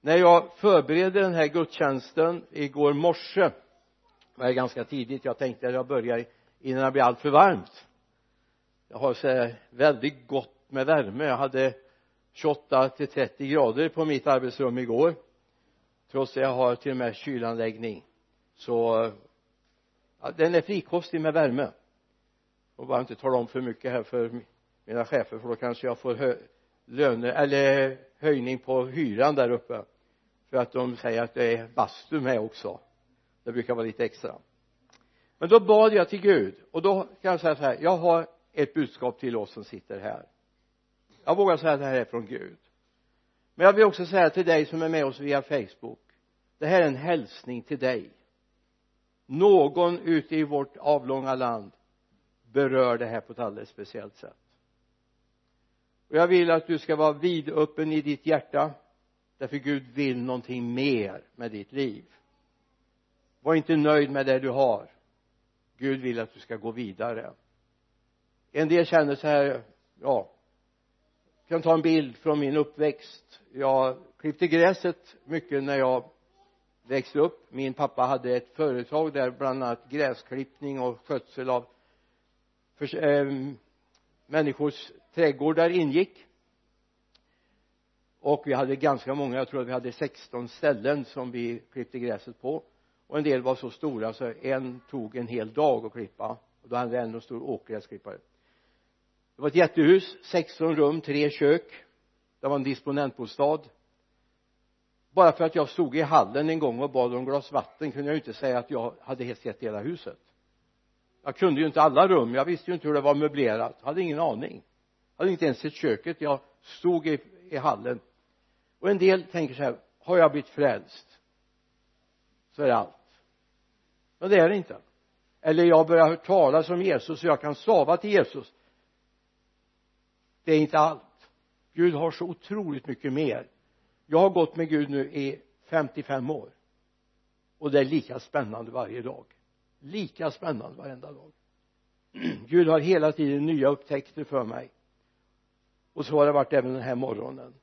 när jag förberedde den här gudstjänsten igår morse var det ganska tidigt jag tänkte att jag börjar innan det blir allt för varmt. Jag har så här väldigt gott med värme. Jag hade 28 till 30 grader på mitt arbetsrum igår. Trots att jag har till och med kylanläggning. Så ja, den är frikostig med värme. Och bara inte tala om för mycket här för mina chefer för då kanske jag får hö löner eller höjning på hyran där uppe för att de säger att det är bastu med också. Det brukar vara lite extra. Men då bad jag till Gud. Och då kan jag säga så här jag har ett budskap till oss som sitter här. Jag vågar säga att det här är från Gud. Men jag vill också säga till dig som är med oss via Facebook. Det här är en hälsning till dig. Någon ute i vårt avlånga land berör det här på ett alldeles speciellt sätt. Och jag vill att du ska vara vidöppen i ditt hjärta därför Gud vill någonting mer med ditt liv. Var inte nöjd med det du har. Gud vill att du ska gå vidare. En del känner så här ja jag kan ta en bild från min uppväxt? Jag klippte gräset mycket när jag växte upp. Min pappa hade ett företag där bland annat gräsklippning och skötsel av för, äh, människors trädgårdar ingick och vi hade ganska många, jag tror att vi hade 16 ställen som vi klippte gräset på. Och en del var så stora så en tog en hel dag att klippa. Och då hade vi ändå en stor åkgräsklippare. Det var ett jättehus 16 rum, tre kök. Det var en disponentbostad. Bara för att jag stod i hallen en gång och bad om glas vatten kunde jag ju inte säga att jag hade sett hela huset. Jag kunde ju inte alla rum jag visste ju inte hur det var möblerat hade ingen aning. Hade inte ens sett köket. Jag stod i, i hallen och en del tänker så här har jag blivit frälst så är det allt. Men det är det inte. Eller jag börjar höra talas om Jesus så jag kan stava till Jesus. Det är inte allt. Gud har så otroligt mycket mer. Jag har gått med Gud nu i 55 år. Och det är lika spännande varje dag. Lika spännande varenda dag. Gud har hela tiden nya upptäckter för mig. Och så har det varit även den här morgonen.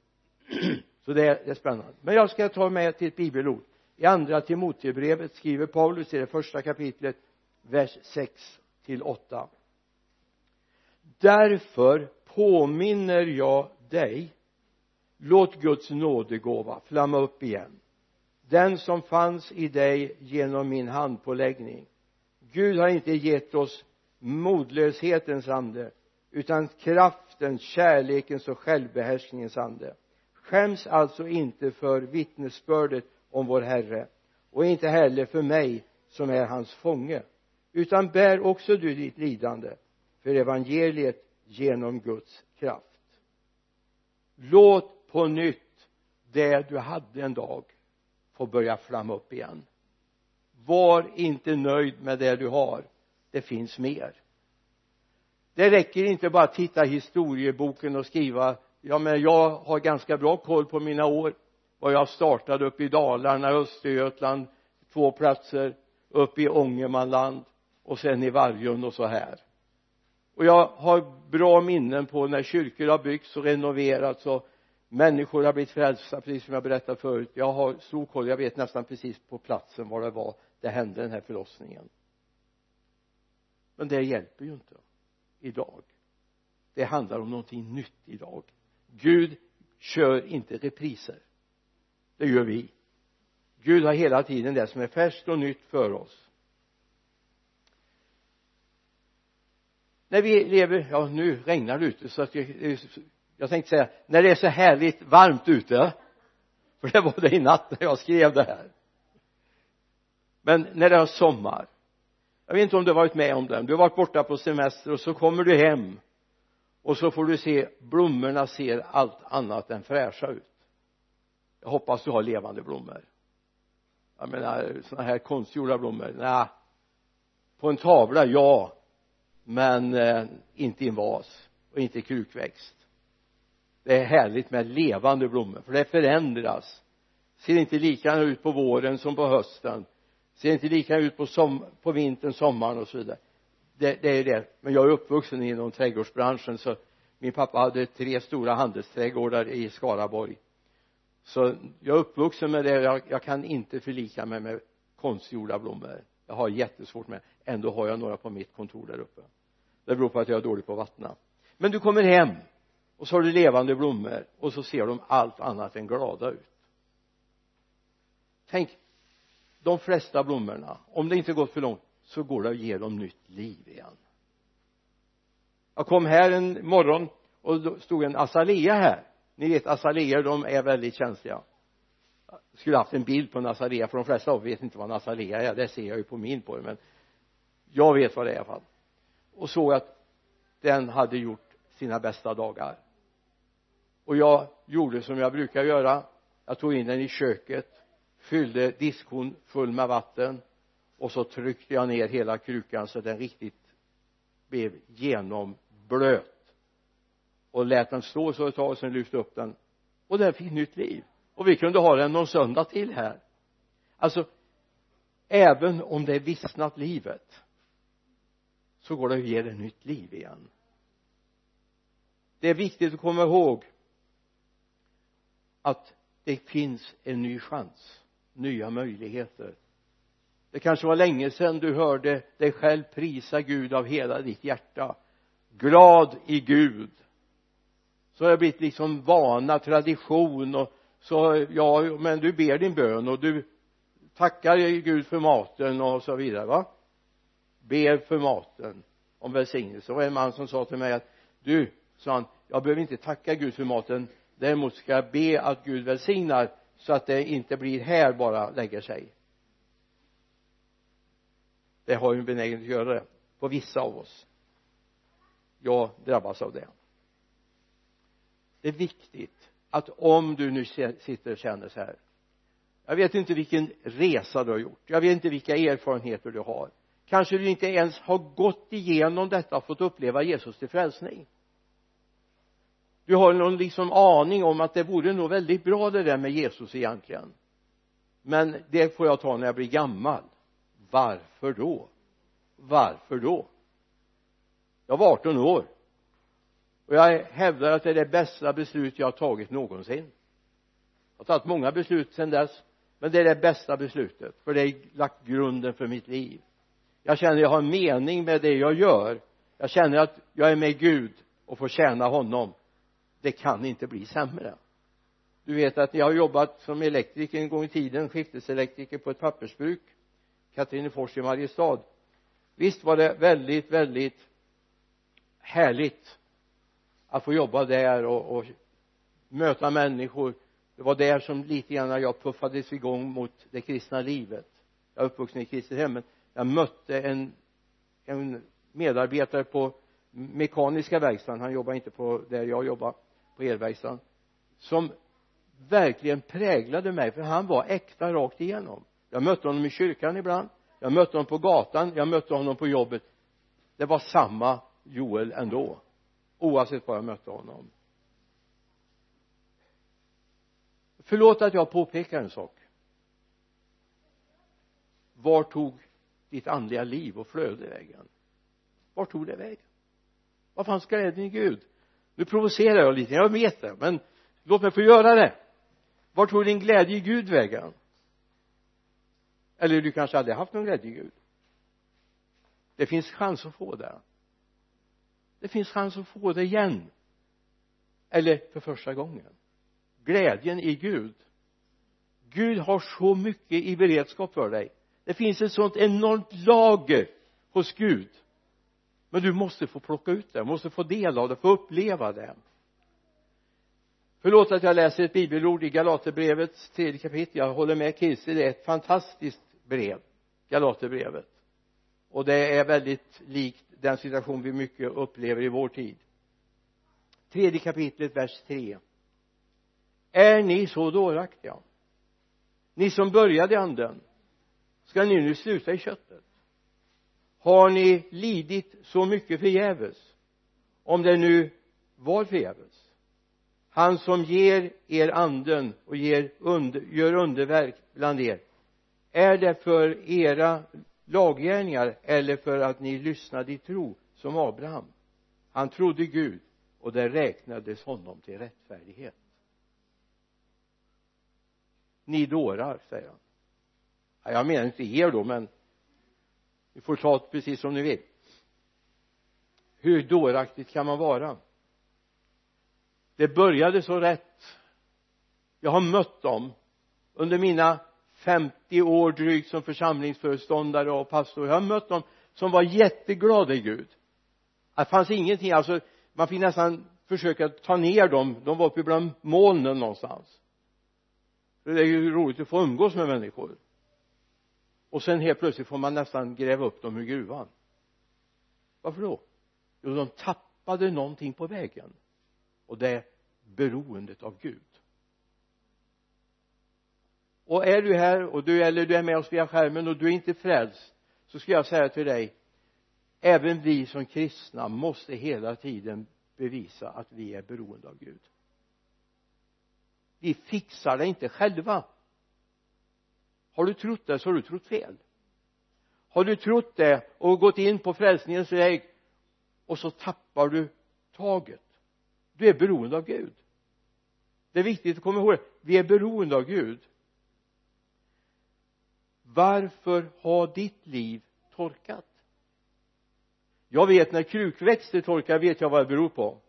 så det är, det är spännande. Men jag ska ta med till ett bibelord. I andra Timoteusbrevet skriver Paulus i det första kapitlet vers 6 till 8 därför påminner jag dig. Låt Guds nådegåva flamma upp igen. Den som fanns i dig genom min handpåläggning. Gud har inte gett oss modlöshetens ande utan kraftens, kärlekens och självbehärskningens ande skäms alltså inte för vittnesbördet om vår Herre och inte heller för mig som är hans fånge utan bär också du ditt lidande för evangeliet genom Guds kraft. Låt på nytt det du hade en dag få börja flamma upp igen. Var inte nöjd med det du har. Det finns mer. Det räcker inte bara att titta i historieboken och skriva ja men jag har ganska bra koll på mina år. Vad jag startade upp i Dalarna, Östergötland två platser upp i Ångermanland och sen i Vargön och så här. Och jag har bra minnen på när kyrkor har byggts och renoverats och människor har blivit frälsta precis som jag berättade förut. Jag har stor koll. Jag vet nästan precis på platsen var det var det hände den här förlossningen. Men det hjälper ju inte idag. Det handlar om någonting nytt idag. Gud kör inte repriser. Det gör vi. Gud har hela tiden det som är färskt och nytt för oss. När vi lever, ja nu regnar det ute så att jag, jag tänkte säga när det är så härligt varmt ute för det var det i natt när jag skrev det här. Men när det är sommar jag vet inte om du har varit med om det du har varit borta på semester och så kommer du hem och så får du se blommorna ser allt annat än fräscha ut. Jag hoppas du har levande blommor. Jag menar sådana här konstgjorda blommor nej på en tavla ja. Men eh, inte i en vas och inte i krukväxt. Det är härligt med levande blommor för det förändras. Ser inte likadant ut på våren som på hösten. Ser inte likadant ut på, som, på vintern, sommaren och så vidare det, det är det. Men jag är uppvuxen inom trädgårdsbranschen så min pappa hade tre stora handelsträdgårdar i Skaraborg. Så jag är uppvuxen med det. Jag, jag kan inte förlika mig med konstgjorda blommor. Jag har jättesvårt med. Ändå har jag några på mitt kontor där uppe. Det beror på att jag är dålig på att vattna. Men du kommer hem och så har du levande blommor och så ser de allt annat än glada ut. Tänk de flesta blommorna om det inte gått för långt så går det att ge dem nytt liv igen. Jag kom här en morgon och då stod en azalea här. Ni vet azaleer de är väldigt känsliga. Jag skulle haft en bild på en azalea för de flesta av er vet inte vad en azalea är. Det ser jag ju på min på er men jag vet vad det är i alla fall. Och såg att den hade gjort sina bästa dagar. Och jag gjorde som jag brukar göra. Jag tog in den i köket fyllde diskhon full med vatten och så tryckte jag ner hela krukan så den riktigt blev genomblöt. Och lät den stå så ett tag och sen lyfte upp den. Och den fick nytt liv. Och vi kunde ha den någon söndag till här. Alltså även om det är vissnat livet så går det att ge det nytt liv igen. Det är viktigt att komma ihåg att det finns en ny chans nya möjligheter det kanske var länge sedan du hörde dig själv prisa Gud av hela ditt hjärta. Glad i Gud. Så har det blivit liksom vana, tradition och så ja men du ber din bön och du tackar Gud för maten och så vidare va? Ber för maten om välsignelse. Och en man som sa till mig att du sa han jag behöver inte tacka Gud för maten. Däremot ska jag be att Gud välsignar så att det inte blir här bara lägger sig det har ju en benägenhet att göra det på vissa av oss. Jag drabbas av det. Det är viktigt att om du nu sitter och känner så här jag vet inte vilken resa du har gjort jag vet inte vilka erfarenheter du har. Kanske du inte ens har gått igenom detta och fått uppleva Jesus till frälsning. Du har någon liksom aning om att det vore nog väldigt bra det där med Jesus egentligen. Men det får jag ta när jag blir gammal varför då? Varför då? Jag var 18 år. Och jag hävdar att det är det bästa beslut jag har tagit någonsin. Jag har tagit många beslut sedan dess men det är det bästa beslutet för det har lagt grunden för mitt liv. Jag känner att jag har en mening med det jag gör. Jag känner att jag är med Gud och får tjäna honom. Det kan inte bli sämre. Du vet att jag har jobbat som elektriker en gång i tiden skifteselektriker på ett pappersbruk. Katrinefors i Mariestad. Visst var det väldigt väldigt härligt att få jobba där och, och möta människor. Det var där som lite grann jag puffades igång mot det kristna livet. Jag är uppvuxen i kristet hem men jag mötte en en medarbetare på mekaniska verkstaden. Han jobbar inte på där jag jobbar på elverkstaden som verkligen präglade mig för han var äkta rakt igenom jag mötte honom i kyrkan ibland. Jag mötte honom på gatan. Jag mötte honom på jobbet. Det var samma Joel ändå oavsett var jag mötte honom. Förlåt att jag påpekar en sak. Var tog ditt andliga liv och flöde vägen? Var tog det vägen? Var fanns glädjen i Gud? Nu provocerar jag lite jag vet det men låt mig få göra det. Var tog din glädje i Gud vägen? Eller du kanske aldrig haft någon glädje i Gud. Det finns chans att få det. Det finns chans att få det igen. Eller för första gången. Glädjen i Gud. Gud har så mycket i beredskap för dig. Det finns ett sånt enormt lager hos Gud. Men du måste få plocka ut det, måste få del av det, få uppleva det. Förlåt att jag läser ett bibelord i Galaterbrevets tredje kapitel. Jag håller med Kirsi. det är ett fantastiskt brev. Galaterbrevet och det är väldigt likt den situation vi mycket upplever i vår tid. Tredje kapitlet vers 3 är ni så dåraktiga? Ni som började i anden ska ni nu sluta i köttet? Har ni lidit så mycket förgäves om det nu var förgäves? Han som ger er anden och ger under, gör underverk bland er är det för era laggärningar eller för att ni lyssnade i tro som Abraham? Han trodde Gud och det räknades honom till rättfärdighet. Ni dårar säger han. Ja, jag menar inte er då men ni får ta det precis som ni vill. Hur dåraktigt kan man vara? Det började så rätt. Jag har mött dem under mina 50 år drygt som församlingsföreståndare och pastor. Jag har mött dem som var jätteglada i Gud. Det fanns ingenting alltså man fick nästan försöka ta ner dem. De var uppe bland molnen någonstans. Det är ju roligt att få umgås med människor. Och sen helt plötsligt får man nästan gräva upp dem ur gruvan. Varför då? Jo de tappade någonting på vägen. Och det är beroendet av Gud och är du här och du eller du är med oss via skärmen och du är inte frälst så ska jag säga till dig även vi som kristna måste hela tiden bevisa att vi är beroende av Gud. Vi fixar det inte själva. Har du trott det så har du trott fel. Har du trott det och gått in på frälsningens väg och så tappar du taget. Du är beroende av Gud. Det är viktigt att komma ihåg det vi är beroende av Gud varför har ditt liv torkat? Jag vet när krukväxter torkar vet jag vad det beror på.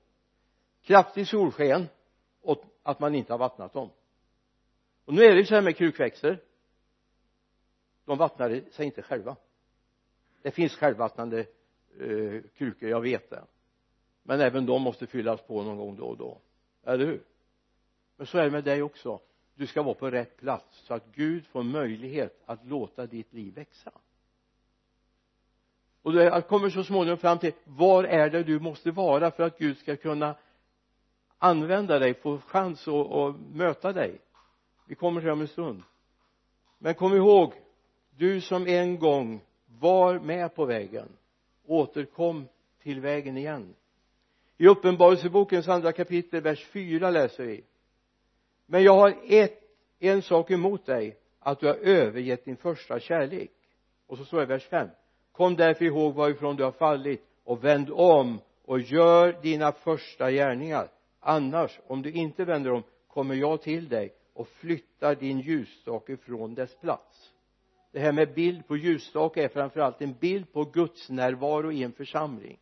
Kraftigt solsken och att man inte har vattnat dem. Och nu är det ju så här med krukväxter. De vattnar sig inte själva. Det finns självvattnande eh, krukor, jag vet det. Men även de måste fyllas på någon gång då och då. Eller hur? Men så är det med dig också du ska vara på rätt plats så att Gud får möjlighet att låta ditt liv växa. Och du kommer så småningom fram till var är det du måste vara för att Gud ska kunna använda dig, få chans att, att möta dig? Vi kommer till det om en stund. Men kom ihåg du som en gång var med på vägen återkom till vägen igen. I uppenbarelsebokens andra kapitel vers 4 läser vi men jag har ett, en sak emot dig att du har övergett din första kärlek. Och så står det i vers 5 kom därför ihåg varifrån du har fallit och vänd om och gör dina första gärningar. Annars om du inte vänder om kommer jag till dig och flyttar din ljusstake från dess plats. Det här med bild på ljusstake är framförallt en bild på Guds närvaro i en församling.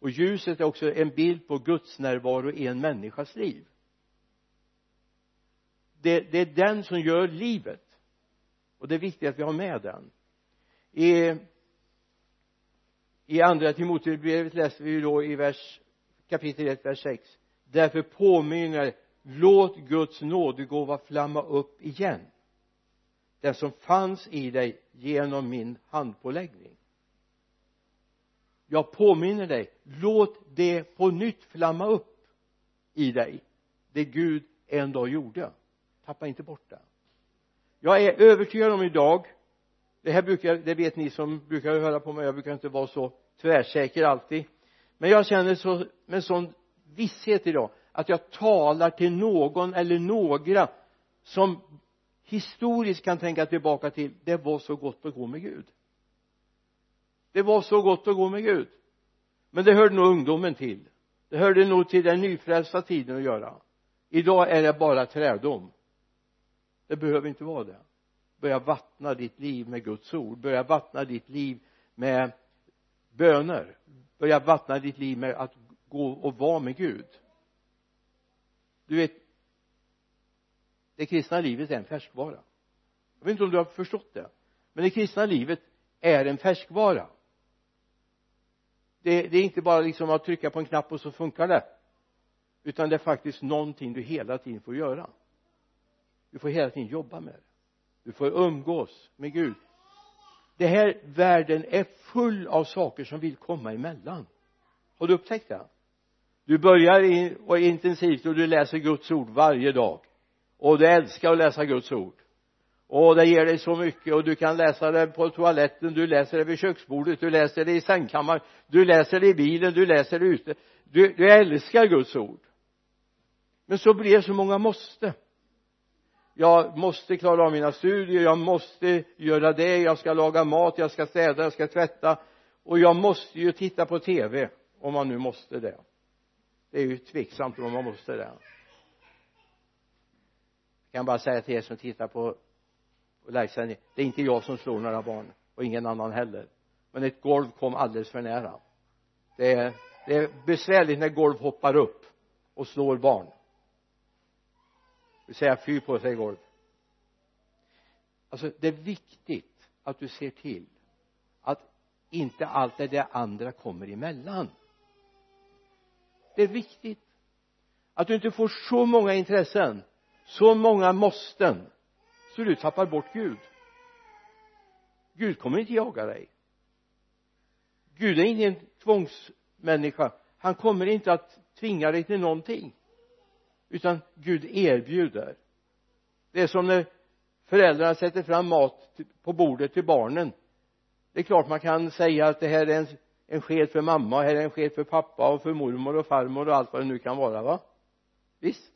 Och ljuset är också en bild på Guds närvaro i en människas liv det, det är den som gör livet. Och det är viktigt att vi har med den. I i andra Timoteusbrevet läser vi då i vers kapitel 1 vers 6 därför påminner låt Guds nådegåva flamma upp igen. Den som fanns i dig genom min handpåläggning. Jag påminner dig låt det på nytt flamma upp i dig det Gud en dag gjorde tappa inte bort det. Jag är övertygad om idag det här brukar, det vet ni som brukar höra på mig jag brukar inte vara så tvärsäker alltid men jag känner så med sån visshet idag att jag talar till någon eller några som historiskt kan tänka tillbaka till det var så gott att gå med Gud. Det var så gott att gå med Gud. Men det hörde nog ungdomen till. Det hörde nog till den nyfrälsta tiden att göra. Idag är det bara trädom det behöver inte vara det. Börja vattna ditt liv med Guds ord. Börja vattna ditt liv med böner. Börja vattna ditt liv med att gå och vara med Gud. Du vet det kristna livet är en färskvara. Jag vet inte om du har förstått det men det kristna livet är en färskvara. Det, det är inte bara liksom att trycka på en knapp och så funkar det utan det är faktiskt någonting du hela tiden får göra du får hela tiden jobba med det. Du får umgås med Gud. Den här världen är full av saker som vill komma emellan. Har du upptäckt det? Du börjar in, och intensivt och du läser Guds ord varje dag. Och du älskar att läsa Guds ord. Och det ger dig så mycket och du kan läsa det på toaletten du läser det vid köksbordet du läser det i sängkammaren du läser det i bilen du läser det ute. Du, du älskar Guds ord. Men så blir det så många måste jag måste klara av mina studier jag måste göra det jag ska laga mat jag ska städa jag ska tvätta. Och jag måste ju titta på tv om man nu måste det. Det är ju tveksamt om man måste det. Jag kan bara säga till er som tittar på, på livesändning det är inte jag som slår några barn och ingen annan heller. Men ett golv kom alldeles för nära. Det är, det är besvärligt när golv hoppar upp och slår barn vill säga fy på sig golv alltså det är viktigt att du ser till att inte allt det där andra kommer emellan. Det är viktigt att du inte får så många intressen så många måsten så du tappar bort Gud. Gud kommer inte jaga dig. Gud är ingen tvångsmänniska. Han kommer inte att tvinga dig till någonting utan Gud erbjuder. Det är som när föräldrarna sätter fram mat på bordet till barnen. Det är klart man kan säga att det här är en, en sked för mamma och här är en sked för pappa och för mormor och farmor och allt vad det nu kan vara va? Visst.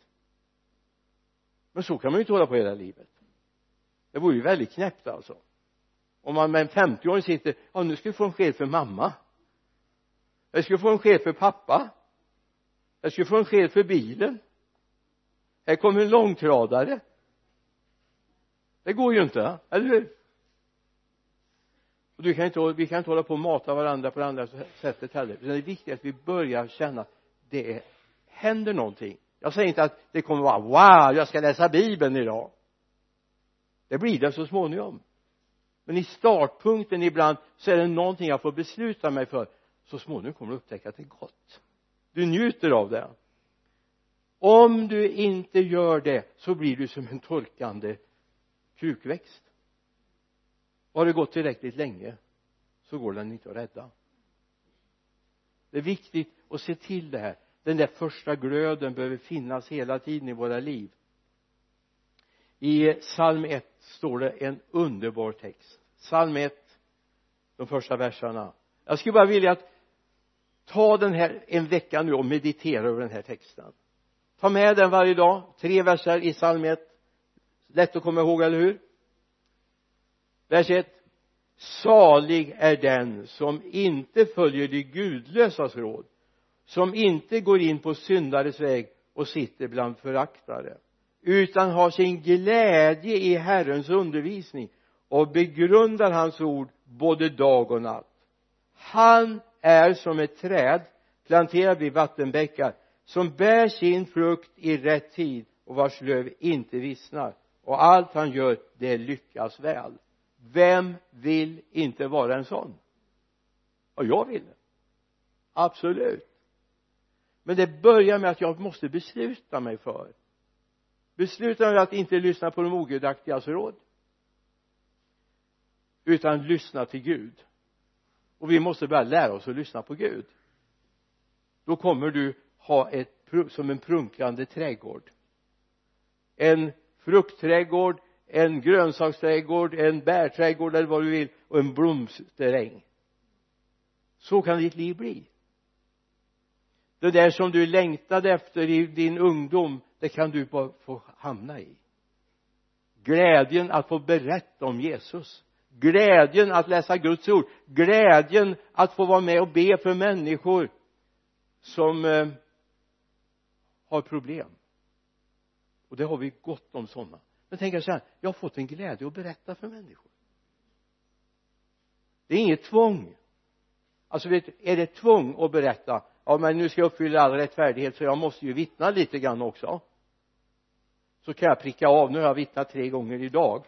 Men så kan man ju inte hålla på hela livet. Det vore ju väldigt knäppt alltså. Om man med en 50-åring sitter ja nu ska vi få en sked för mamma. Jag ska få en sked för pappa. Jag ska få en sked för bilen här kommer en långtradare. Det går ju inte eller hur? Och du kan inte, vi kan inte hålla på och mata varandra på det andra sättet heller. Utan det är viktigt att vi börjar känna att det är, händer någonting? Jag säger inte att det kommer vara wow jag ska läsa bibeln idag. Det blir det så småningom. Men i startpunkten ibland så är det någonting jag får besluta mig för. Så småningom kommer du upptäcka att det är gott. Du njuter av det om du inte gör det så blir du som en torkande krukväxt har det gått tillräckligt länge så går den inte att rädda. Det är viktigt att se till det här. Den där första glöden behöver finnas hela tiden i våra liv. I psalm 1 står det en underbar text. Psalm 1 de första verserna. Jag skulle bara vilja att ta den här en vecka nu och meditera över den här texten ta med den varje dag. Tre verser i psalm 1 lätt att komma ihåg, eller hur? Vers 1 salig är den som inte följer de gudlösas råd som inte går in på syndares väg och sitter bland föraktare utan har sin glädje i Herrens undervisning och begrundar hans ord både dag och natt. Han är som ett träd planterat vid vattenbäckar som bär sin frukt i rätt tid och vars löv inte vissnar. Och allt han gör det lyckas väl. Vem vill inte vara en sån? Ja jag vill det. Absolut. Men det börjar med att jag måste besluta mig för besluta mig att inte lyssna på de ogudaktigas råd utan lyssna till Gud. Och vi måste börja lära oss att lyssna på Gud. Då kommer du ha ett som en prunkande trädgård. En fruktträdgård en grönsaksträdgård en bärträdgård eller vad du vill och en blomsteräng så kan ditt liv bli. Det där som du längtade efter i din ungdom det kan du bara få hamna i. Glädjen att få berätta om Jesus. Glädjen att läsa Guds ord. Glädjen att få vara med och be för människor som eh, har problem. Och det har vi gott om sådana. Men tänk så här jag har fått en glädje att berätta för människor. Det är inget tvång. Alltså vet, är det tvång att berätta ja men nu ska jag uppfylla all rättfärdighet så jag måste ju vittna lite grann också så kan jag pricka av. Nu har jag vittnat tre gånger idag.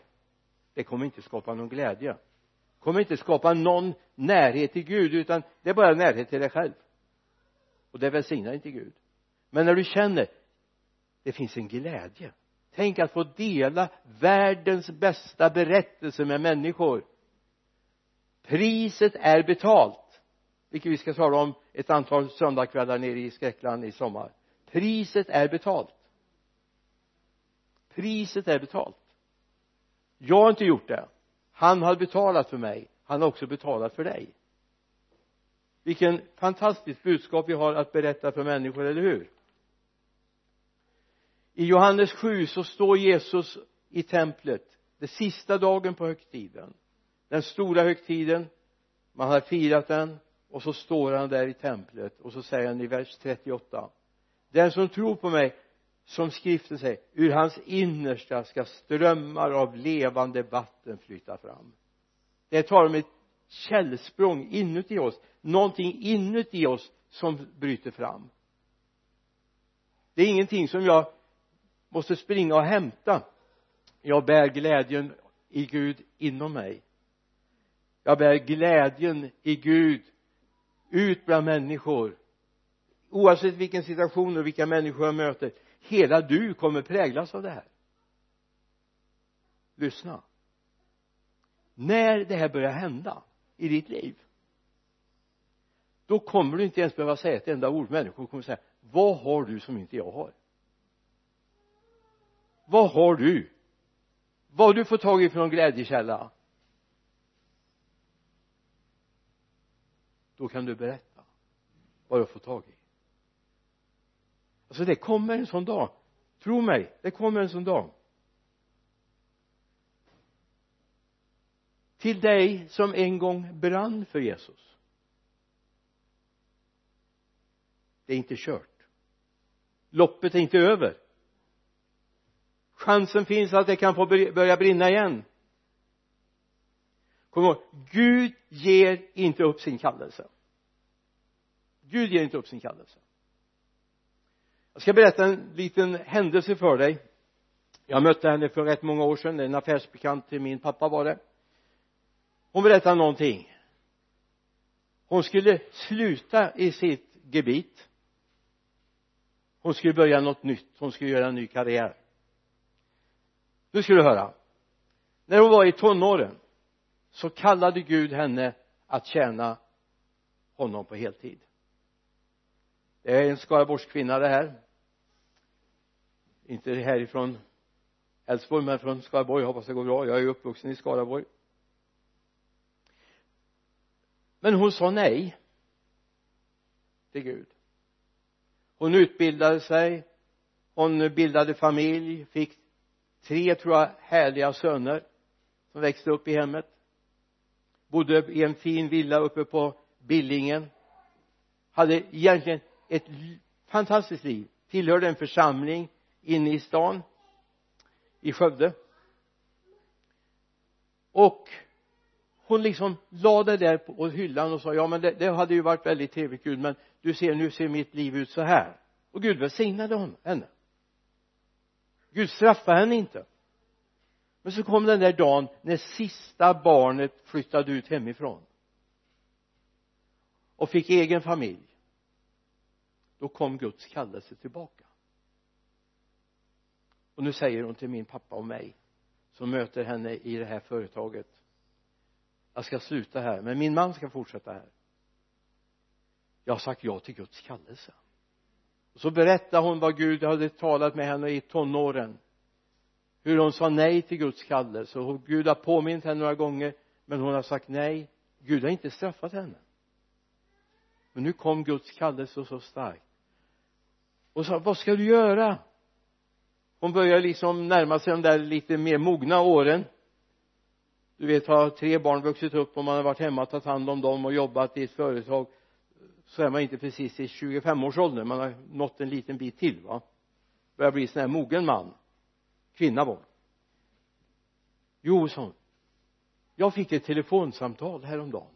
Det kommer inte skapa någon glädje. Kommer inte skapa någon närhet till Gud utan det är bara närhet till dig själv. Och det välsignar inte Gud men när du känner det finns en glädje. Tänk att få dela världens bästa berättelse med människor. Priset är betalt vilket vi ska tala om ett antal söndagskvällar nere i Skräckland i sommar. Priset är betalt. Priset är betalt. Jag har inte gjort det. Han har betalat för mig. Han har också betalat för dig. Vilken fantastiskt budskap vi har att berätta för människor, eller hur? I Johannes 7 så står Jesus i templet den sista dagen på högtiden den stora högtiden. Man har firat den och så står han där i templet och så säger han i vers 38 den som tror på mig som skriften säger ur hans innersta ska strömmar av levande vatten flyta fram. Det talar om ett källsprång inuti oss någonting inuti oss som bryter fram. Det är ingenting som jag måste springa och hämta. Jag bär glädjen i Gud inom mig. Jag bär glädjen i Gud ut bland människor. Oavsett vilken situation och vilka människor jag möter hela du kommer präglas av det här. Lyssna. När det här börjar hända i ditt liv då kommer du inte ens behöva säga ett enda ord. Människor kommer säga vad har du som inte jag har? Vad har du? Vad har du fått tag i för någon glädjekälla? Då kan du berätta vad du har fått tag i. Alltså det kommer en sån dag. Tro mig det kommer en sån dag. Till dig som en gång brann för Jesus. Det är inte kört. Loppet är inte över chansen finns att det kan få börja brinna igen. Kom ihåg Gud ger inte upp sin kallelse. Gud ger inte upp sin kallelse. Jag ska berätta en liten händelse för dig. Jag mötte henne för rätt många år sedan. En affärsbekant till min pappa var det. Hon berättade någonting. Hon skulle sluta i sitt gebit. Hon skulle börja något nytt. Hon skulle göra en ny karriär nu ska du höra. När hon var i tonåren så kallade Gud henne att tjäna honom på heltid. Det är en skaraborgskvinna det här. Inte härifrån Älvsborg men från Skaraborg. Jag hoppas det går bra. Jag är uppvuxen i Skaraborg. Men hon sa nej till Gud. Hon utbildade sig. Hon bildade familj fick tre tror jag härliga söner som växte upp i hemmet. Bodde i en fin villa uppe på Billingen. Hade egentligen ett fantastiskt liv. Tillhörde en församling inne i stan i Skövde. Och hon liksom lade det där på hyllan och sa ja men det, det hade ju varit väldigt trevligt Gud men du ser nu ser mitt liv ut så här. Och Gud välsignade hon, henne. Gud straffade henne inte. Men så kom den där dagen när sista barnet flyttade ut hemifrån. Och fick egen familj. Då kom Guds kallelse tillbaka. Och nu säger hon till min pappa och mig som möter henne i det här företaget. Jag ska sluta här men min man ska fortsätta här. Jag har sagt ja till Guds kallelse så berättade hon vad Gud hade talat med henne i tonåren. Hur hon sa nej till Guds kallelse. Och Gud har påmint henne några gånger men hon har sagt nej. Gud har inte straffat henne. Men nu kom Guds kallelse så starkt. Och sa vad ska du göra? Hon börjar liksom närma sig de där lite mer mogna åren. Du vet har tre barn vuxit upp och man har varit hemma och tagit hand om dem och jobbat i ett företag så är man inte precis i 25-årsåldern man har nått en liten bit till va? Börjar bli sån här mogen man. Kvinna var jo sa hon. Jag fick ett telefonsamtal häromdagen.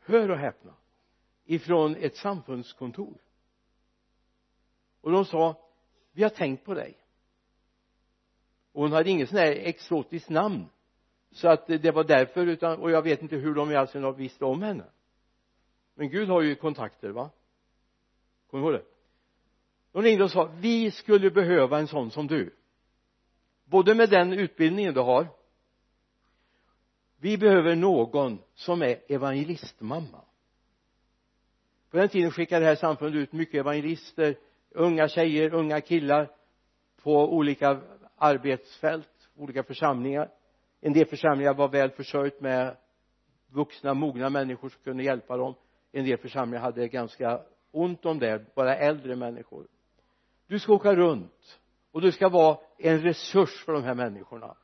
Hör och häpna. Ifrån ett samfundskontor. Och de sa vi har tänkt på dig. Och hon hade inget sånt här exotiskt namn. Så att det var därför utan och jag vet inte hur de i all sin visste om henne men Gud har ju kontakter va? Kommer du ihåg det. De ringde och sa vi skulle behöva en sån som du. Både med den utbildningen du har vi behöver någon som är evangelistmamma. På den tiden skickade det här samfundet ut mycket evangelister unga tjejer, unga killar på olika arbetsfält, olika församlingar. En del församlingar var väl försörjt med vuxna, mogna människor som kunde hjälpa dem en del församlingar hade ganska ont om det, bara äldre människor. Du ska åka runt och du ska vara en resurs för de här människorna.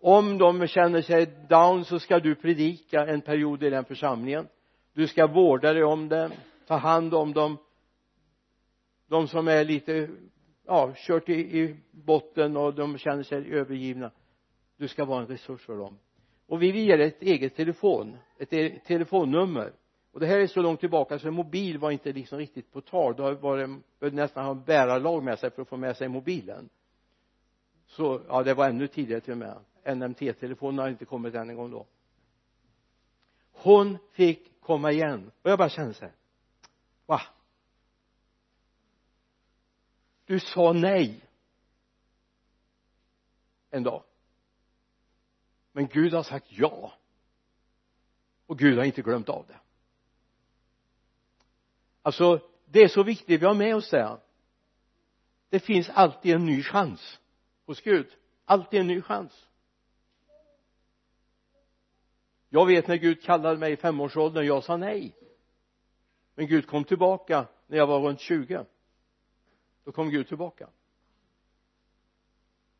Om de känner sig down så ska du predika en period i den församlingen. Du ska vårda dig om dem ta hand om dem. De som är lite ja kört i, i botten och de känner sig övergivna. Du ska vara en resurs för dem. Och vi vill ge dig ett eget telefon ett e telefonnummer och det här är så långt tillbaka så mobil var inte liksom riktigt på tal. Då var det nästan ha bärarlag med sig för att få med sig mobilen. Så ja det var ännu tidigare till och med. NMT-telefonen har inte kommit än en gång då. Hon fick komma igen. Och jag bara kände så här va? Du sa nej. En dag. Men Gud har sagt ja. Och Gud har inte glömt av det alltså det är så viktigt vi har med oss det det finns alltid en ny chans hos Gud. Alltid en ny chans. Jag vet när Gud kallade mig i femårsåldern jag sa nej. Men Gud kom tillbaka när jag var runt 20 då kom Gud tillbaka.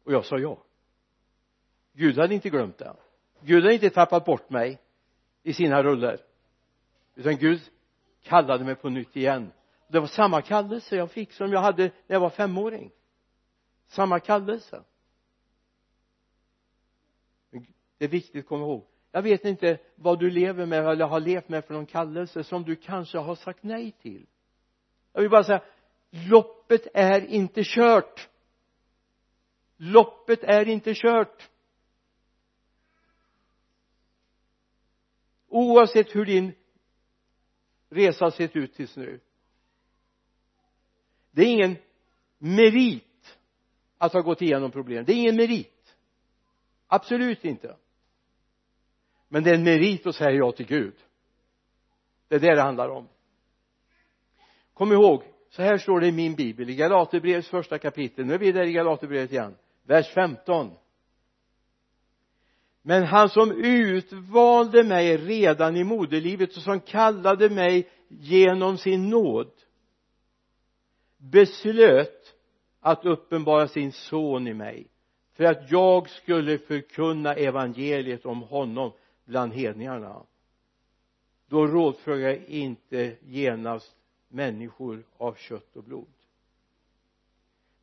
Och jag sa ja. Gud hade inte glömt det. Gud hade inte tappat bort mig i sina ruller. Utan Gud kallade mig på nytt igen. Det var samma kallelse jag fick som jag hade när jag var femåring. Samma kallelse. Det är viktigt att komma ihåg. Jag vet inte vad du lever med eller har levt med för någon kallelse som du kanske har sagt nej till. Jag vill bara säga loppet är inte kört. Loppet är inte kört. Oavsett hur din resa sett ut tills nu. Det är ingen merit att ha gått igenom problem. Det är ingen merit. Absolut inte. Men det är en merit att säga ja till Gud. Det är det det handlar om. Kom ihåg så här står det i min bibel i Galaterbrevets första kapitel. Nu är vi där i Galaterbrevet igen. Vers 15 men han som utvalde mig redan i moderlivet och som kallade mig genom sin nåd beslöt att uppenbara sin son i mig för att jag skulle förkunna evangeliet om honom bland hedningarna. Då rådfrågar jag inte genast människor av kött och blod.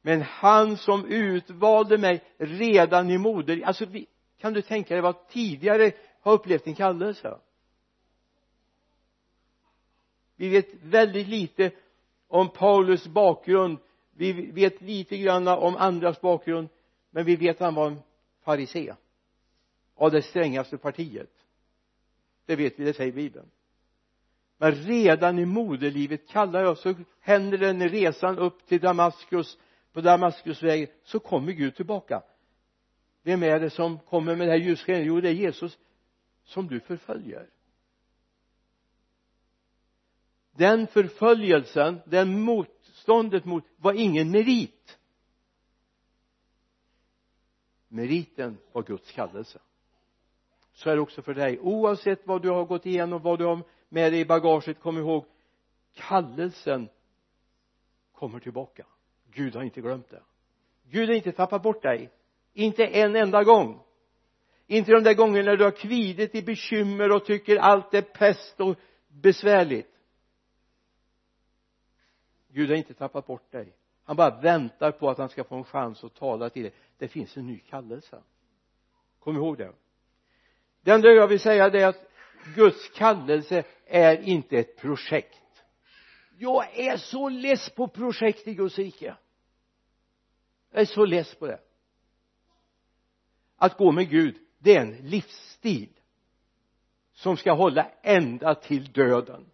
Men han som utvalde mig redan i moder alltså vi, kan du tänka dig vad tidigare har upplevt en kallelse? Vi vet väldigt lite om Paulus bakgrund. Vi vet lite grann om andras bakgrund men vi vet att han var en farisé. Av det strängaste partiet. Det vet vi, det säger bibeln. Men redan i moderlivet kallar jag så händer det när resan upp till Damaskus på Damaskusvägen så kommer Gud tillbaka vem är det som kommer med det här ljusskenet jo det är Jesus som du förföljer. Den förföljelsen den motståndet mot var ingen merit. Meriten var Guds kallelse. Så är det också för dig. Oavsett vad du har gått igenom vad du har med dig i bagaget kom ihåg kallelsen kommer tillbaka. Gud har inte glömt det. Gud har inte tappat bort dig inte en enda gång. Inte de där gångerna när du har kvidit i bekymmer och tycker allt är pest och besvärligt. Gud har inte tappat bort dig. Han bara väntar på att han ska få en chans att tala till dig. Det finns en ny kallelse. Kom ihåg det. Det enda jag vill säga det är att Guds kallelse är inte ett projekt. Jag är så less på projekt i Guds rike. Jag är så less på det att gå med Gud det är en livsstil som ska hålla ända till döden.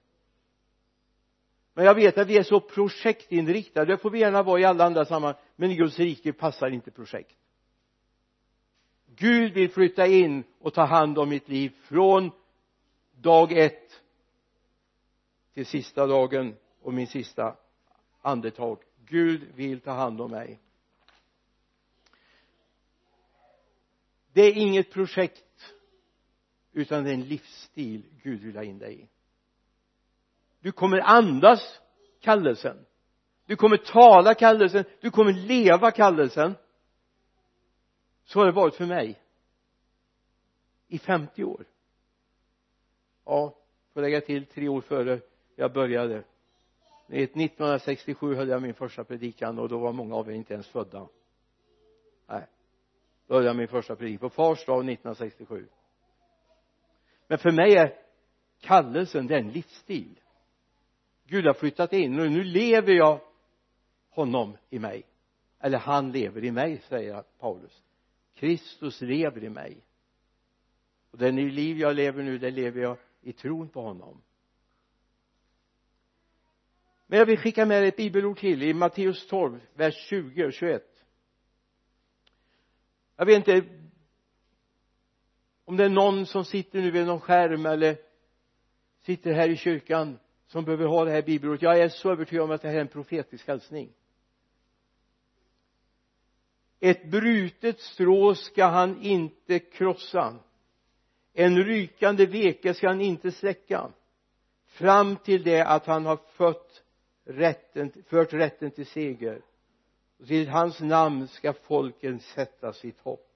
Men jag vet att vi är så projektinriktade det får vi gärna vara i alla andra sammanhang men i Guds rike passar inte projekt. Gud vill flytta in och ta hand om mitt liv från dag ett till sista dagen och min sista andetag. Gud vill ta hand om mig. Det är inget projekt utan det är en livsstil Gud vill ha in dig i. Du kommer andas kallelsen. Du kommer tala kallelsen. Du kommer leva kallelsen. Så har det varit för mig i 50 år. Ja får lägga till tre år före jag började. 1967 höll jag min första predikan och då var många av er inte ens födda. Nej då höll jag min första predikan på fars dag 1967 men för mig är kallelsen det är en livsstil. Gud har flyttat in och nu lever jag honom i mig. Eller han lever i mig säger Paulus. Kristus lever i mig. Och det liv jag lever nu det lever jag i tron på honom. Men jag vill skicka med ett bibelord till i Matteus 12 vers 20 och 21 jag vet inte om det är någon som sitter nu vid någon skärm eller sitter här i kyrkan som behöver ha det här bibelordet. Jag är så övertygad om att det här är en profetisk hälsning. Ett brutet strå ska han inte krossa. En rykande veke ska han inte släcka. Fram till det att han har fött rätten, fört rätten till seger och till hans namn ska folken sätta sitt hopp.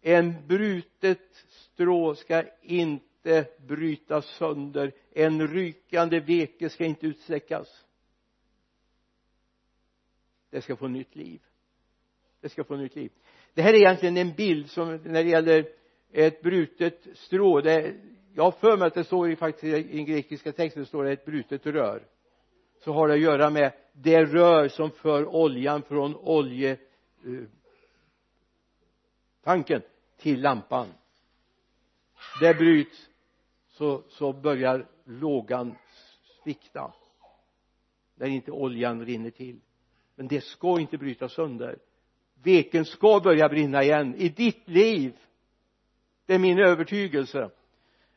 En brutet strå ska inte brytas sönder. En rykande veke ska inte utsläckas det ska få nytt liv. Det ska få nytt liv. Det här är egentligen en bild som när det gäller ett brutet strå det jag har för mig att det står i faktiskt i den grekiska texten står det ett brutet rör. Så har det att göra med det rör som för oljan från oljetanken eh, till lampan. Det bryts så, så börjar lågan svikta där inte oljan rinner till. Men det ska inte brytas sönder. Veken ska börja brinna igen i ditt liv. Det är min övertygelse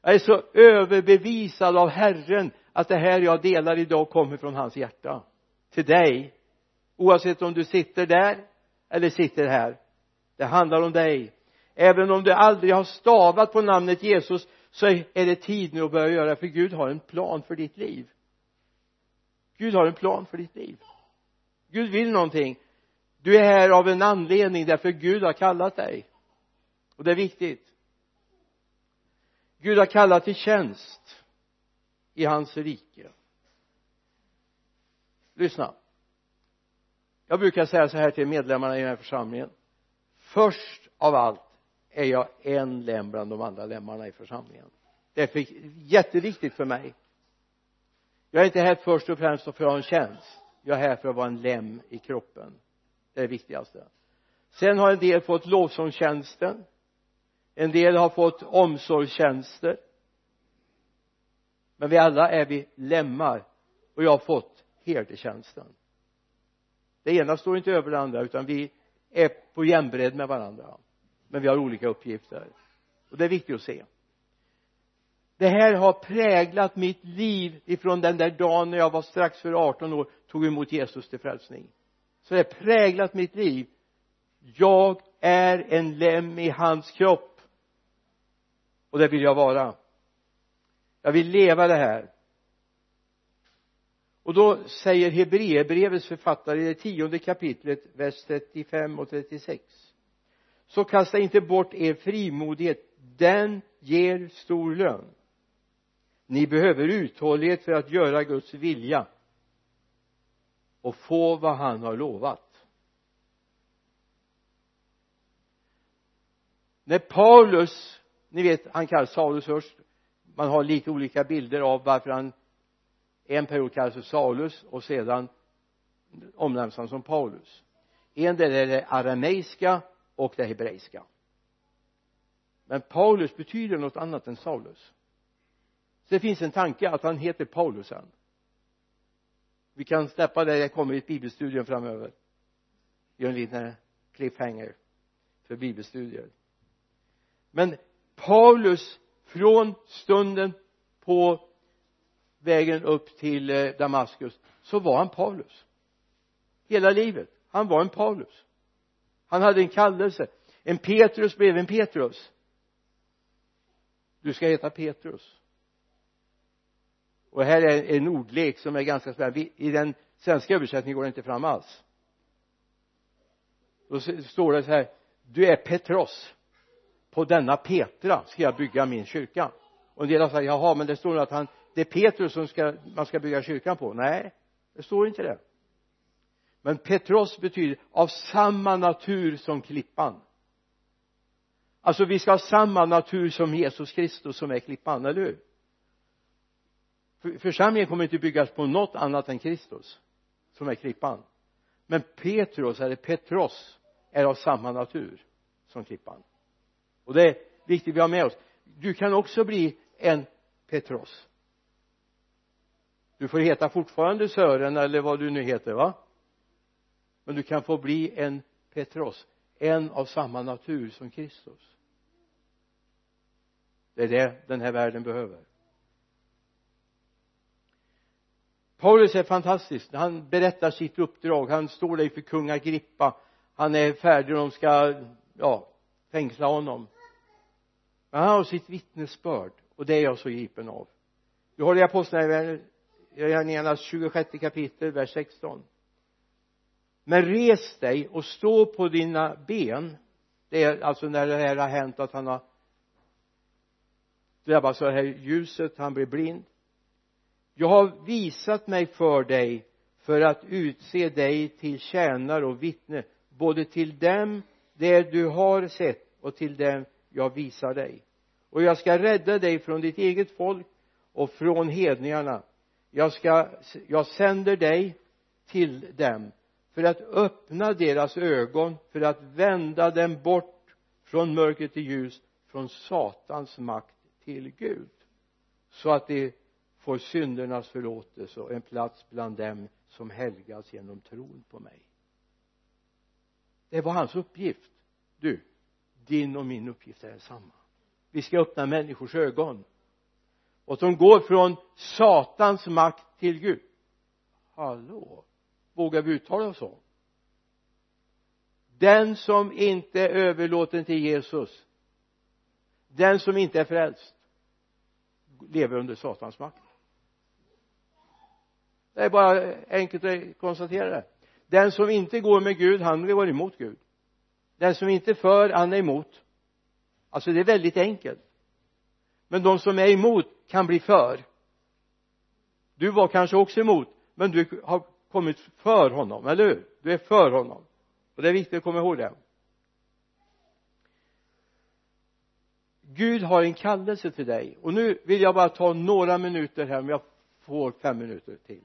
jag är så överbevisad av Herren att det här jag delar idag kommer från hans hjärta. Till dig. Oavsett om du sitter där eller sitter här. Det handlar om dig. Även om du aldrig har stavat på namnet Jesus så är det tid nu att börja göra för Gud har en plan för ditt liv. Gud har en plan för ditt liv. Gud vill någonting. Du är här av en anledning därför Gud har kallat dig. Och det är viktigt. Gud har kallat till tjänst i hans rike. Lyssna. Jag brukar säga så här till medlemmarna i den här församlingen. Först av allt är jag en lem bland de andra lemmarna i församlingen. Det är för, jätteviktigt för mig. Jag är inte här först och främst för att ha en tjänst. Jag är här för att vara en lem i kroppen. Det är det viktigaste. Sen har en del fått lovsångstjänsten en del har fått omsorgstjänster. Men vi alla är vi lemmar. Och jag har fått herdetjänsten. Det ena står inte över det andra utan vi är på jämbredd med varandra. Men vi har olika uppgifter. Och det är viktigt att se. Det här har präglat mitt liv ifrån den där dagen när jag var strax för 18 år tog emot Jesus till frälsning. Så det har präglat mitt liv. Jag är en lem i hans kropp och det vill jag vara. Jag vill leva det här. Och då säger Hebreerbrevets författare i det tionde kapitlet vers 35 och 36 så kasta inte bort er frimodighet. Den ger stor lön. Ni behöver uthållighet för att göra Guds vilja och få vad han har lovat. När Paulus ni vet han kallas Saulus först. Man har lite olika bilder av varför han en period kallas för Saulus och sedan omnämns han som Paulus. En del är det arameiska och det hebreiska. Men Paulus betyder något annat än Saulus. Så det finns en tanke att han heter Paulus sen. Vi kan släppa det, det kommer i ett bibelstudium framöver. Gör en liten cliffhanger för bibelstudier. Men Paulus från stunden på vägen upp till eh, Damaskus så var han Paulus. Hela livet. Han var en Paulus. Han hade en kallelse. En Petrus blev en Petrus. Du ska heta Petrus. Och här är en ordlek som är ganska spännande. I den svenska översättningen går det inte fram alls. Då står det så här. Du är Petros på denna Petra ska jag bygga min kyrka. Och en del har sagt jaha men det står att han det är Petrus som ska, man ska bygga kyrkan på. Nej det står inte det. Men Petros betyder av samma natur som klippan. Alltså vi ska ha samma natur som Jesus Kristus som är klippan, eller hur? Församlingen kommer inte byggas på något annat än Kristus som är klippan. Men Petrus eller Petros är av samma natur som klippan och det är viktigt vi har med oss. Du kan också bli en Petros. Du får heta fortfarande Sören eller vad du nu heter va? Men du kan få bli en Petros en av samma natur som Kristus. Det är det den här världen behöver. Paulus är fantastisk. Han berättar sitt uppdrag. Han står där för kung Agrippa. Han är färdig. Och de ska ja fängsla honom. Men han har sitt vittnesbörd och det är jag så gripen av. Du har det i apostlagärningarnas 26 kapitel vers 16 men res dig och stå på dina ben. Det är alltså när det här har hänt att han har drabbats av det här ljuset han blir blind. Jag har visat mig för dig för att utse dig till tjänare och vittne både till dem det du har sett och till dem jag visar dig. Och jag ska rädda dig från ditt eget folk och från hedningarna. Jag ska jag sänder dig till dem för att öppna deras ögon för att vända dem bort från mörker till ljus från satans makt till Gud. Så att de får syndernas förlåtelse och en plats bland dem som helgas genom tron på mig det var hans uppgift. Du din och min uppgift är densamma vi ska öppna människors ögon. Och som går från satans makt till Gud. Hallå? Vågar vi uttala oss så? Den som inte är överlåten till Jesus den som inte är frälst lever under satans makt. Det är bara enkelt att konstatera det den som inte går med Gud han går emot Gud. Den som inte för han är emot. Alltså det är väldigt enkelt. Men de som är emot kan bli för. Du var kanske också emot men du har kommit för honom, eller hur? Du är för honom. Och det är viktigt att komma ihåg det. Gud har en kallelse till dig. Och nu vill jag bara ta några minuter här om jag får fem minuter till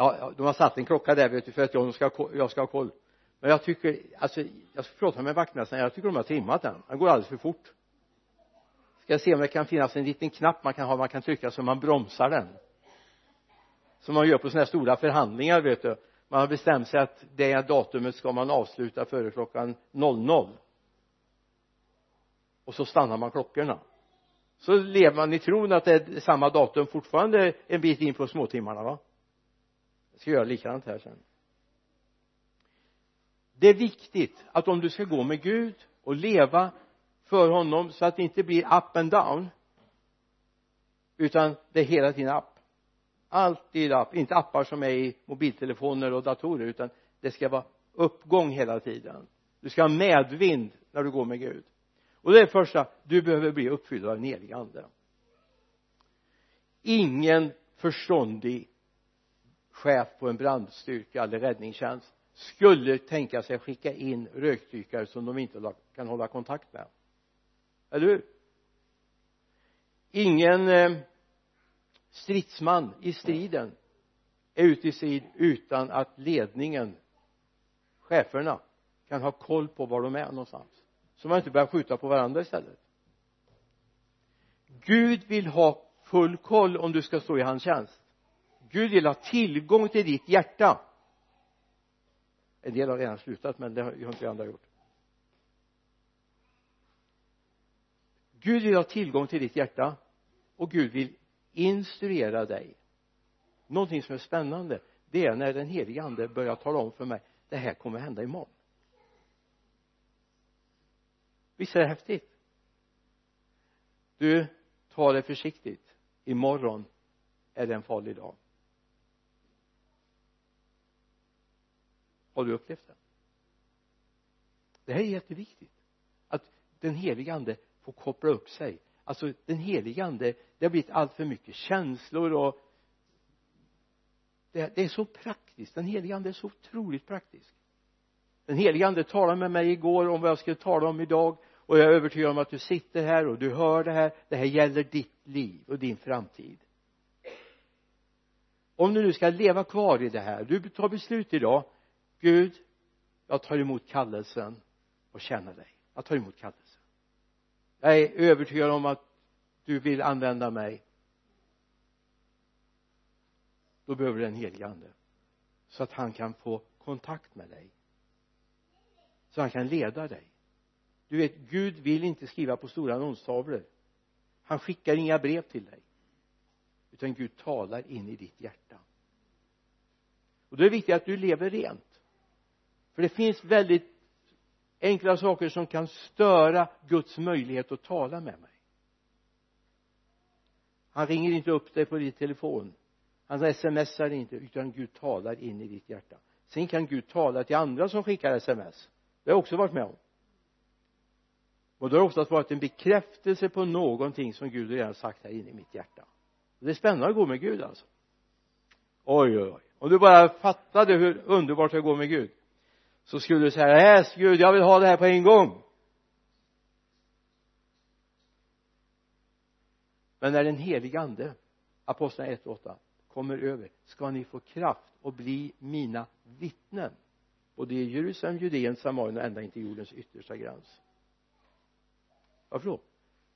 ja, de har satt en klocka där vet du för att jag ska, jag ska ha koll. Men jag tycker alltså jag ska prata med vaktmästaren jag tycker de har trimmat den. Den går alldeles för fort. Ska se om det kan finnas en liten knapp man kan ha man kan trycka så man bromsar den. Som man gör på sådana här stora förhandlingar vet du. Man har bestämt sig att det datumet ska man avsluta före klockan 00 och så stannar man klockorna. Så lever man i tron att det är samma datum fortfarande en bit in på småtimmarna va? Ska göra likadant här sen. Det är viktigt att om du ska gå med Gud och leva för honom så att det inte blir up and down utan det är hela tiden app alltid app inte appar som är i mobiltelefoner och datorer utan det ska vara uppgång hela tiden. Du ska ha medvind när du går med Gud. Och det är det första du behöver bli uppfylld av den helige ande. Ingen förståndig chef på en brandstyrka eller räddningstjänst skulle tänka sig att skicka in rökdykare som de inte kan hålla kontakt med. Eller hur? Ingen eh, stridsman i striden är ute i strid utan att ledningen cheferna kan ha koll på var de är någonstans. Så man inte börjar skjuta på varandra istället. Gud vill ha full koll om du ska stå i hans tjänst. Gud vill ha tillgång till ditt hjärta. En del har redan slutat men det har inte vi andra gjort. Gud vill ha tillgång till ditt hjärta och Gud vill instruera dig. Någonting som är spännande det är när den helige ande börjar tala om för mig det här kommer hända imorgon. Visst är det häftigt? Du ta det försiktigt. Imorgon är det en farlig dag. Har du upplevt det? Det här är jätteviktigt. Att den helige ande får koppla upp sig. Alltså den helige ande det har blivit allt för mycket känslor och det, det är så praktiskt. Den helige ande är så otroligt praktisk. Den helige ande talade med mig igår om vad jag skulle tala om idag och jag är övertygad om att du sitter här och du hör det här. Det här gäller ditt liv och din framtid. Om du nu ska leva kvar i det här du tar beslut idag. Gud jag tar emot kallelsen och känner dig. Jag tar emot kallelsen. Jag är övertygad om att du vill använda mig. Då behöver du en helige ande så att han kan få kontakt med dig. Så han kan leda dig. Du vet Gud vill inte skriva på stora annonstavlor. Han skickar inga brev till dig. Utan Gud talar in i ditt hjärta. Och då är det viktigt att du lever rent för det finns väldigt enkla saker som kan störa Guds möjlighet att tala med mig. Han ringer inte upp dig på din telefon. Han smsar inte utan Gud talar in i ditt hjärta. Sen kan Gud tala till andra som skickar sms. Det har jag också varit med om. Och då har det oftast varit en bekräftelse på någonting som Gud redan sagt här inne i mitt hjärta. Det är spännande att gå med Gud alltså. Oj oj oj. Om du bara fattade hur underbart det går med Gud så skulle du säga nej Gud jag vill ha det här på en gång. Men när den helige ande aposteln 1 och 8 kommer över ska ni få kraft och bli mina vittnen. Både i Jerusalem, Judeen, Samarien och ända in till jordens yttersta gräns. Varför då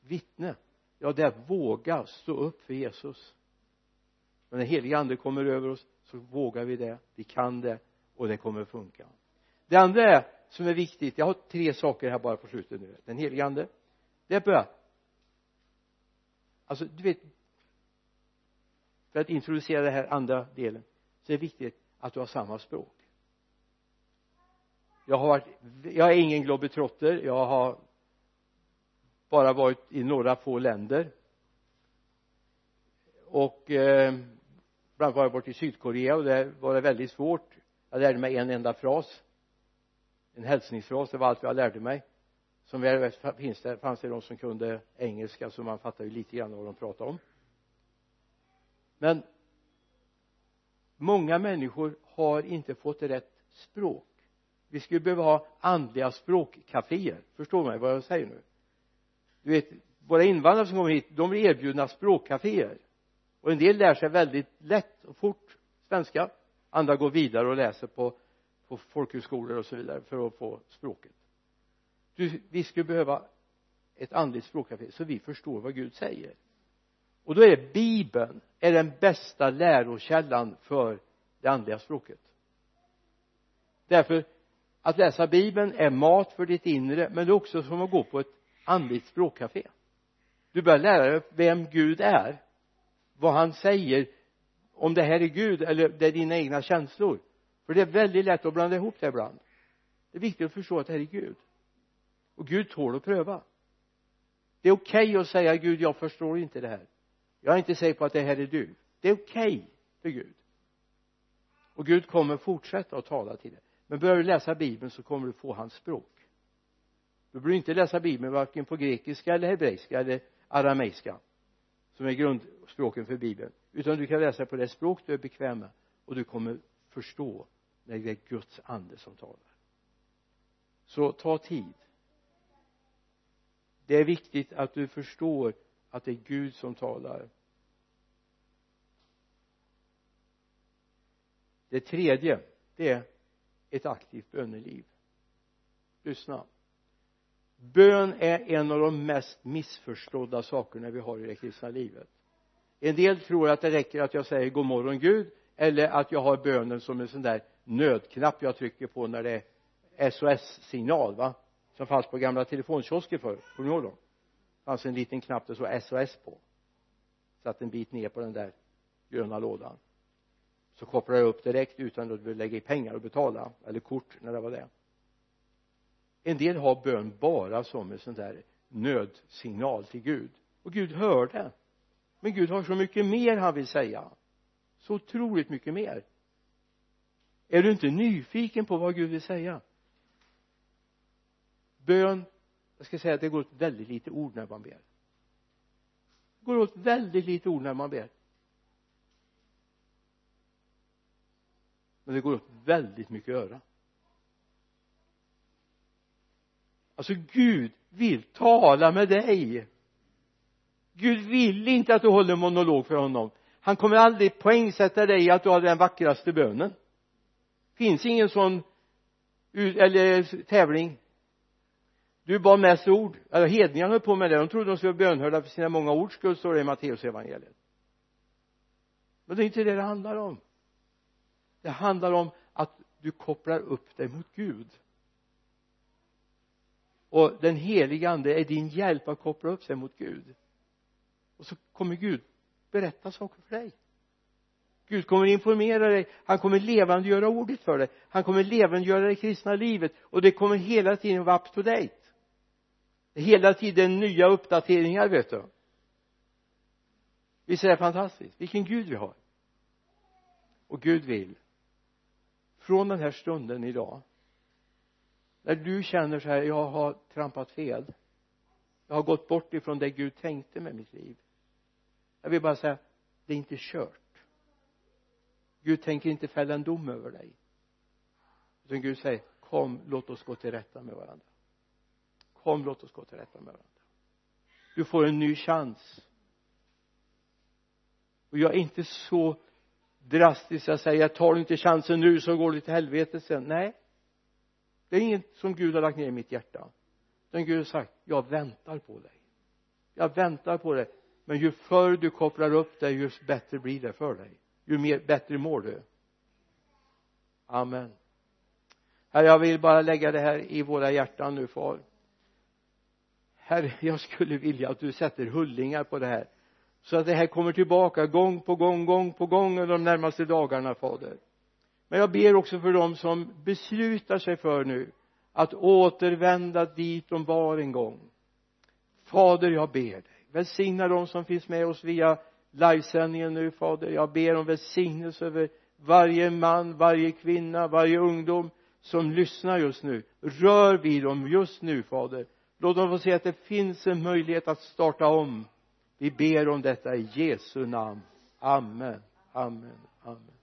vittne. Ja det är att våga stå upp för Jesus. Men när den helige ande kommer över oss så vågar vi det, vi kan det och det kommer att funka det andra är som är viktigt jag har tre saker här bara på slutet nu. Den helige ande. Det är bön. Alltså du vet för att introducera den här andra delen så är det viktigt att du har samma språk. Jag har varit jag är ingen globetrotter. Jag har bara varit i några få länder. Och eh, bland annat var jag borta i Sydkorea och där var det väldigt svårt. Jag lärde mig en enda fras en hälsningsfras det var allt jag lärde mig. Som väl vet finns det, fanns det de som kunde engelska så man fattar ju lite grann vad de pratade om. Men många människor har inte fått rätt språk. Vi skulle behöva ha andliga språkcaféer. Förstår mig vad jag säger nu? Du vet våra invandrare som kommer hit de blir erbjudna språkcaféer. Och en del lär sig väldigt lätt och fort svenska. Andra går vidare och läser på på folkhögskolor och så vidare för att få språket. Du, vi skulle behöva ett andligt språkcafé så vi förstår vad Gud säger. Och då är bibeln är den bästa lärokällan för det andliga språket. Därför att läsa bibeln är mat för ditt inre men det är också som att gå på ett andligt språkcafé. Du börjar lära dig vem Gud är vad han säger om det här är Gud eller det är dina egna känslor för det är väldigt lätt att blanda ihop det ibland. Det är viktigt att förstå att det här är Gud. Och Gud tål att pröva. Det är okej okay att säga Gud jag förstår inte det här. Jag är inte säker på att det här är du. Det är okej okay för Gud. Och Gud kommer fortsätta att tala till dig. Men börjar du läsa bibeln så kommer du få hans språk. Du behöver inte läsa bibeln varken på grekiska eller hebreiska eller arameiska som är grundspråken för bibeln. Utan du kan läsa på det språk du är bekväm med och du kommer förstå när det är Guds ande som talar. Så ta tid. Det är viktigt att du förstår att det är Gud som talar. Det tredje det är ett aktivt böneliv. Lyssna. Bön är en av de mest missförstådda sakerna vi har i det kristna livet. En del tror att det räcker att jag säger god morgon Gud eller att jag har bönen som en sån där nödknapp jag trycker på när det är SOS-signal va? Som fanns på gamla telefonkiosker förr. Kommer ni ihåg dem? Det fanns en liten knapp det stod SOS på. Satt en bit ner på den där gröna lådan. Så kopplade jag upp direkt utan att behöva lägga i pengar och betala eller kort när det var det. En del har bön bara som en sån där nödsignal till Gud. Och Gud hör det men Gud har så mycket mer han vill säga. Så otroligt mycket mer är du inte nyfiken på vad Gud vill säga? Bön jag ska säga att det går åt väldigt lite ord när man ber. Det går åt väldigt lite ord när man ber. Men det går åt väldigt mycket öra. Alltså Gud vill tala med dig. Gud vill inte att du håller monolog för honom. Han kommer aldrig poängsätta dig att du har den vackraste bönen finns ingen sån eller tävling. Du bad mest ord. Eller hedningarna höll på med det. De trodde de skulle vara bönhörda för sina många ords skull står det i Matteus evangeliet. Men det är inte det det handlar om. Det handlar om att du kopplar upp dig mot Gud. Och den heliga ande är din hjälp att koppla upp sig mot Gud. Och så kommer Gud berätta saker för dig. Gud kommer informera dig. Han kommer levandegöra ordet för dig. Han kommer levandegöra det kristna livet. Och det kommer hela tiden vara up to date. Hela tiden nya uppdateringar vet du. Visst är det fantastiskt? Vilken Gud vi har. Och Gud vill från den här stunden idag när du känner så här jag har trampat fel. Jag har gått bort ifrån det Gud tänkte med mitt liv. Jag vill bara säga det är inte kört. Gud tänker inte fälla en dom över dig. Utan Gud säger kom låt oss gå till rätta med varandra. Kom låt oss gå till rätta med varandra. Du får en ny chans. Och jag är inte så drastisk jag säger tar du inte chansen nu så går du till helvetet sen. Nej. Det är inget som Gud har lagt ner i mitt hjärta. Utan Gud har sagt jag väntar på dig. Jag väntar på dig. Men ju förr du kopplar upp dig ju bättre blir det för dig ju mer, bättre mår du. Amen. Herre jag vill bara lägga det här i våra hjärtan nu far. Herre jag skulle vilja att du sätter hullingar på det här så att det här kommer tillbaka gång på gång, gång på gång under de närmaste dagarna fader. Men jag ber också för dem som beslutar sig för nu att återvända dit de var en gång. Fader jag ber dig. Välsigna dem som finns med oss via livesändningen nu fader. Jag ber om välsignelse över varje man, varje kvinna, varje ungdom som lyssnar just nu. Rör vid dem just nu fader. Låt dem få se att det finns en möjlighet att starta om. Vi ber om detta i Jesu namn. Amen. Amen. Amen.